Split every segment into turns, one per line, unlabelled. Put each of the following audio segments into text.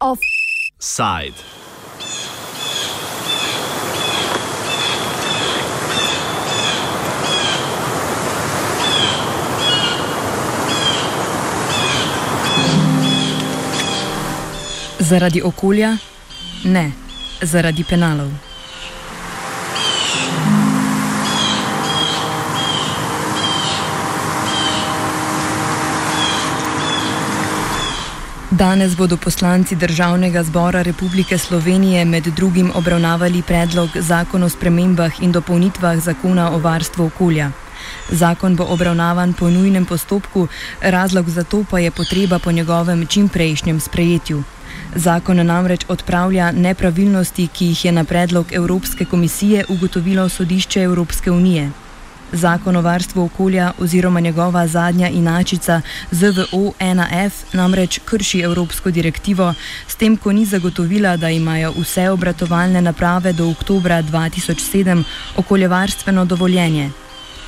Offside.
Zaradi okolja? Ne, zaradi penalov. Danes bodo poslanci Državnega zbora Republike Slovenije med drugim obravnavali predlog zakona o spremembah in dopolnitvah zakona o varstvu okolja. Zakon bo obravnavan po nujnem postopku, razlog za to pa je potreba po njegovem čimprejšnjem sprejetju. Zakon namreč odpravlja nepravilnosti, ki jih je na predlog Evropske komisije ugotovilo sodišče Evropske unije. Zakon o varstvu okolja oziroma njegova zadnja inačica ZVO-1F namreč krši Evropsko direktivo, s tem, ko ni zagotovila, da imajo vse obratovalne naprave do oktobra 2007 okoljevarstveno dovoljenje.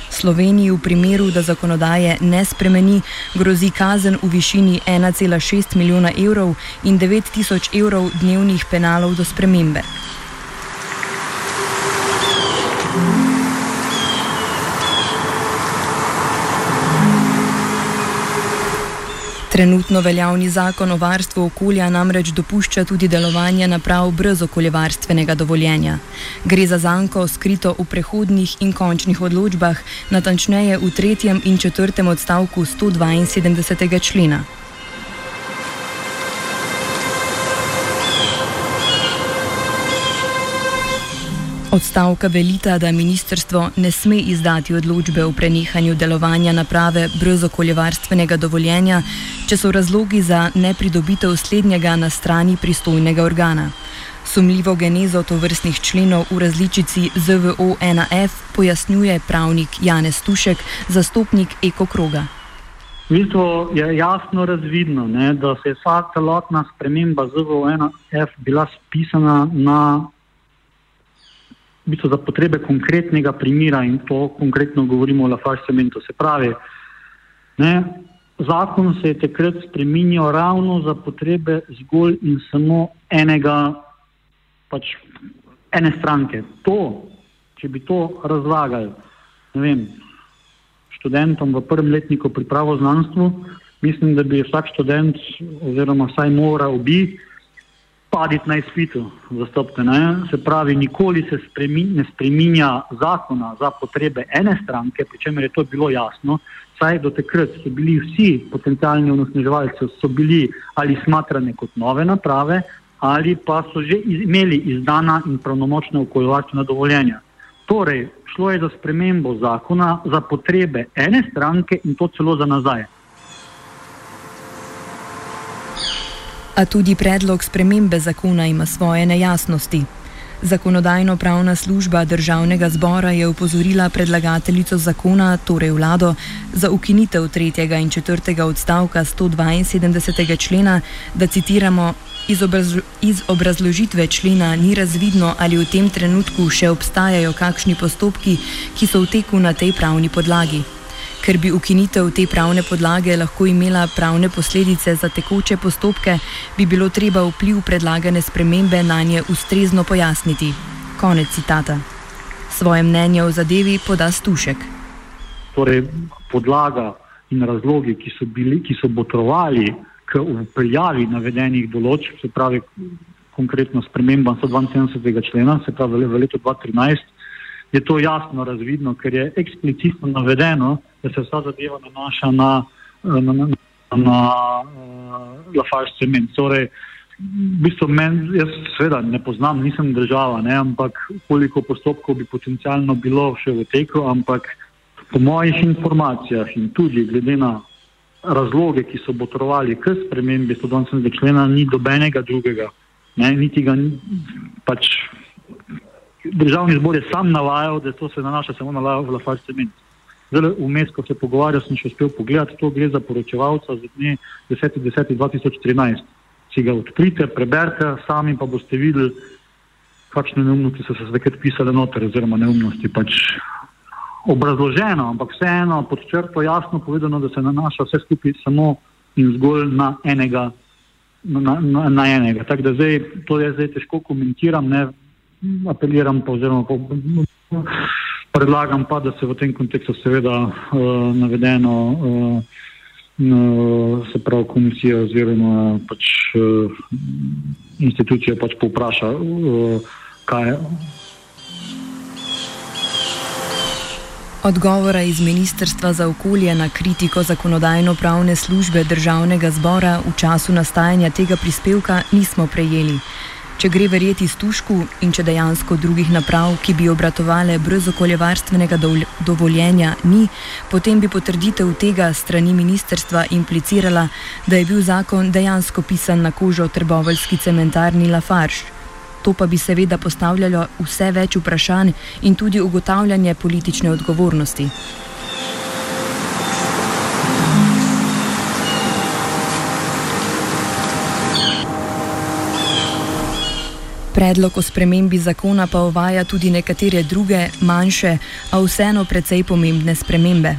Sloveniji v primeru, da zakonodaje ne spremeni, grozi kazen v višini 1,6 milijona evrov in 9000 evrov dnevnih penalov do spremembe. Trenutno veljavni zakon o varstvu okolja namreč dopušča tudi delovanje naprav brez okoljevarstvenega dovoljenja. Gre za zanko skrito v prehodnih in končnih odločbah, natančneje v tretjem in četrtem odstavku 172. člena. Odstavka velita, da ministrstvo ne sme izdati odločbe o prenehanju delovanja naprave brez okoljevarstvenega dovoljenja, če so razlogi za nepridobitev slednjega na strani pristojnega organa. Sumljivo genezo tovrstnih členov v različici ZVO-1F pojasnjuje pravnik Janez Tušek, zastopnik Ekokroga.
V bistvu je jasno razvidno, ne, da se je vsa celotna sprememba ZVO-1F bila spisana na v bistvu za potrebe konkretnega primera in to konkretno govorimo o Lafarge cementu. Se pravi, ne, zakon se je takrat spreminjal ravno za potrebe zgolj in samo enega, pač ene stranke. To, če bi to razlagali, ne vem, študentom v prvem letniku pripravo znanstvu, mislim, da bi vsak študent oziroma vsaj moral biti paditi na izpitu zastopte. Se pravi, nikoli se spremi, ne spreminja zakona za potrebe ene stranke, pri čemer je to bilo jasno, saj do takrat so bili vsi potencijalni onosneževalci so bili ali smatrane kot nove naprave ali pa so že imeli izdana in pravnomočna okoljevarstvena dovoljenja. Torej, šlo je za spremembo zakona za potrebe ene stranke in to celo za nazaj.
A tudi predlog spremembe zakona ima svoje nejasnosti. Zakonodajno-pravna služba državnega zbora je upozorila predlagateljico zakona, torej vlado, za ukinitev tretjega in četrtega odstavka 172. člena, da citiramo: iz, obraz, iz obrazložitve člena ni razvidno, ali v tem trenutku še obstajajo kakšni postopki, ki so v teku na tej pravni podlagi. Ker bi ukinitev te pravne podlage lahko imela pravne posledice za tekoče postopke, bi bilo treba vpliv predlagane spremembe na nje ustrezno pojasniti. Konec citata. Svoje mnenje o zadevi poda Stušek.
Torej, podlaga in razlogi, ki so, bili, ki so botrovali k upeljavi navedenih določb, se pravi konkretno spremembam 172. člena, se pravi v letu 2013, je to jasno razvidno, ker je eksplicitno navedeno, da se vsa zadeva nanaša na, na, na, na, na uh, Lafarge cement. Torej, v bistvu men, jaz seveda ne poznam, nisem država, ne, ampak koliko postopkov bi potencialno bilo še v teku, ampak po mojih informacijah in tudi glede na razloge, ki so botrovali k spremembi 120. člena, ni dobenega drugega. Ne, niti ga pač državni zbor je sam navajal, da to se nanaša samo na Lafarge cement. Zdaj, vmes, ko se pogovarjal, sem še uspel pogledati, to gre za poročevalca za dne 10.10.2013. Si ga odprite, preberite, sami pa boste videli, kakšne neumnosti so se zdaj pisale noter, oziroma neumnosti. Pač obrazloženo, ampak vseeno pod črto jasno povedano, da se nanaša vse skupaj samo in zgolj na enega. Na, na, na enega. Tako da zdaj, to jaz zdaj težko komentiram, ne apeliram pa oziroma po, predlagam pa, da se v tem kontekstu seveda uh, navedeno uh, uh, se pravi komisija oziroma pač uh, institucija pač povpraša, uh, kaj je.
Odgovora iz Ministrstva za okolje na kritiko zakonodajno-pravne službe državnega zbora v času nastajanja tega prispevka nismo prejeli. Če gre verjeti stušku in če dejansko drugih naprav, ki bi obratovale brez okoljevarstvenega dovoljenja, ni, potem bi potrditev tega strani ministerstva implicirala, da je bil zakon dejansko pisan na kožo trboveljski cementarni Lafarge. To pa bi seveda postavljalo vse več vprašanj in tudi ugotavljanje politične odgovornosti. Predlog o spremembi zakona pa uvaja tudi nekatere druge, manjše, a vseeno precej pomembne spremembe.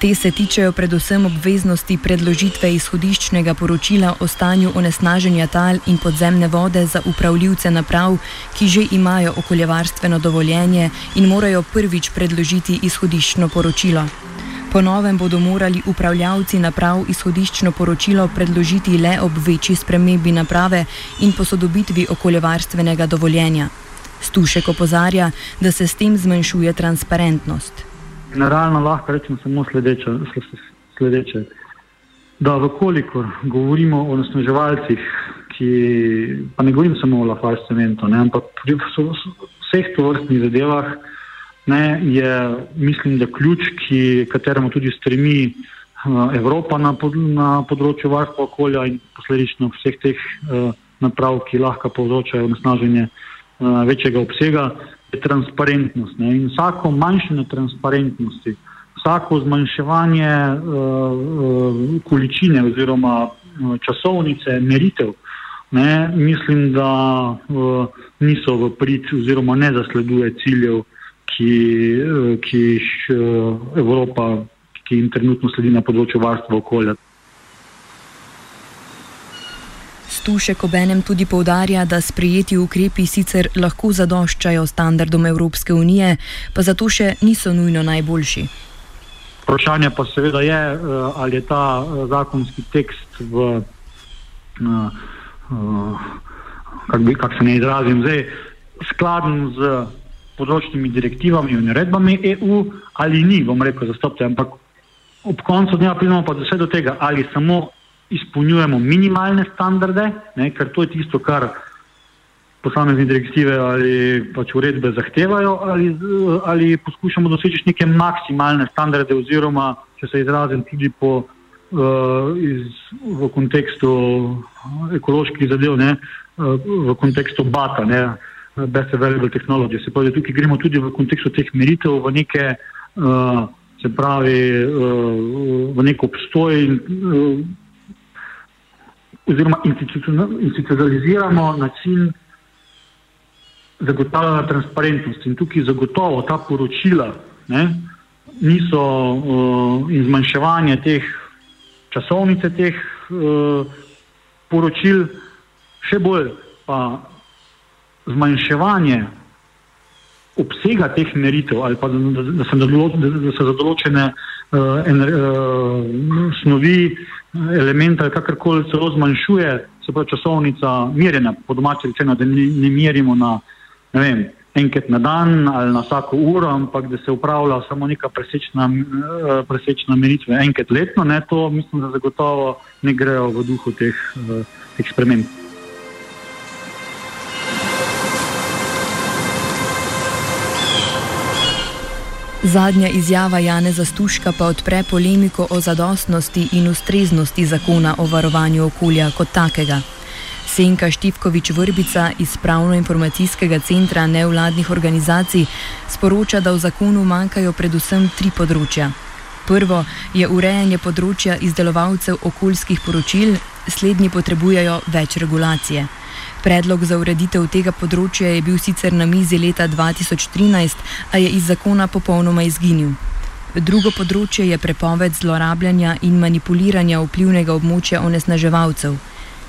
Te se tičejo predvsem obveznosti predložitve izhodiščnega poročila o stanju onesnaženja tal in podzemne vode za upravljivce naprav, ki že imajo okoljevarstveno dovoljenje in morajo prvič predložiti izhodiščno poročilo. Po novem bodo morali upravljavci naprav izhodiščno poročilo predložiti le ob večji spremembi naprave in posodobitvi okoljevarstvenega dovoljenja. Stušek opozarja, da se s tem zmanjšuje transparentnost
generalno lahko rečemo samo sledeče. sledeče. Da, vkolikor govorimo o nasneževalcih, ki pa ne govorim samo o ne, ampak pri vseh tovrstnih zadevah, ne, je mislim, da ključ, ki kateremu tudi stremi uh, Evropa na, pod, na področju varstva okolja in posledično vseh teh uh, naprav, ki lahko povzročajo nasnaženje uh, večjega obsega je transparentnost. Ne? In vsako manjšanje transparentnosti, vsako zmanjševanje uh, uh, količine oziroma uh, časovnice meritev, ne? mislim, da uh, niso v prid oziroma ne zasleduje ciljev, ki, uh, ki jih uh, Evropa, ki jim trenutno sledi na področju varstva okolja.
Stušek obenem tudi povdarja, da sprejeti ukrepi sicer lahko zadoščajo standardom Evropske unije, pa zato še niso nujno najboljši.
Vprašanje pa seveda je, eh, ali je ta eh, zakonski tekst v, kako kak se ne izrazim zdaj, skladen z področnimi direktivami in uredbami EU ali ni, bom rekel, zastopte, ampak ob koncu dneva pridemo pa vse do tega, ali samo izpolnjujemo minimalne standarde, ne, ker to je tisto, kar posamezne direktive ali pač uredbe zahtevajo, ali, ali poskušamo doseči neke maksimalne standarde, oziroma če se izrazim tudi po, uh, iz, v kontekstu ekoloških zadev, ne, uh, v kontekstu BATA, ne, Best Available Technology. Se pravi, tukaj gremo tudi v kontekstu teh meritev v neke. Uh, Se pravi, v nek obstoj in oziroma institucionaliziramo način zagotavljanja transparentnosti. In tukaj zagotovo ta poročila ne, niso uh, in zmanjševanje teh časovnice teh uh, poročil, še bolj pa zmanjševanje obsega teh meritev ali pa da, da, da, se, da, da se za določene uh, ener, uh, snovi elementa ali kakorkoli celo zmanjšuje, se pravi časovnica merjenja po domači rečeno, da ne, ne merimo na ne vem, enkrat na dan ali na vsako uro, ampak da se upravlja samo neka presečna, eh, presečna meritve enkrat letno, ne, to mislim, da zagotovo ne grejo v duhu teh uh, eksperimentov.
Zadnja izjava Jane Zastuška pa odpre polemiko o zadostnosti in ustreznosti zakona o varovanju okolja kot takega. Senka Štivkovič Vrbica iz Pravno-informacijskega centra nevladnih organizacij sporoča, da v zakonu manjkajo predvsem tri področja. Prvo je urejanje področja izdelovalcev okoljskih poročil, slednji potrebujejo več regulacije. Predlog za ureditev tega področja je bil sicer na mizi leta 2013, a je iz zakona popolnoma izginil. Drugo področje je prepoved zlorabljanja in manipuliranja vplivnega območja onesnaževalcev.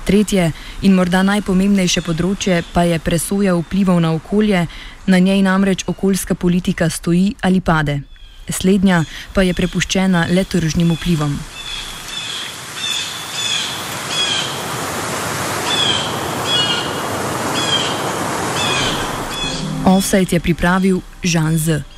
Tretje in morda najpomembnejše področje pa je presoja vplivov na okolje, na njej namreč okoljska politika stoji ali pade. Slednja pa je prepuščena le tržnim vplivom. Offset je pripravil Žan Z.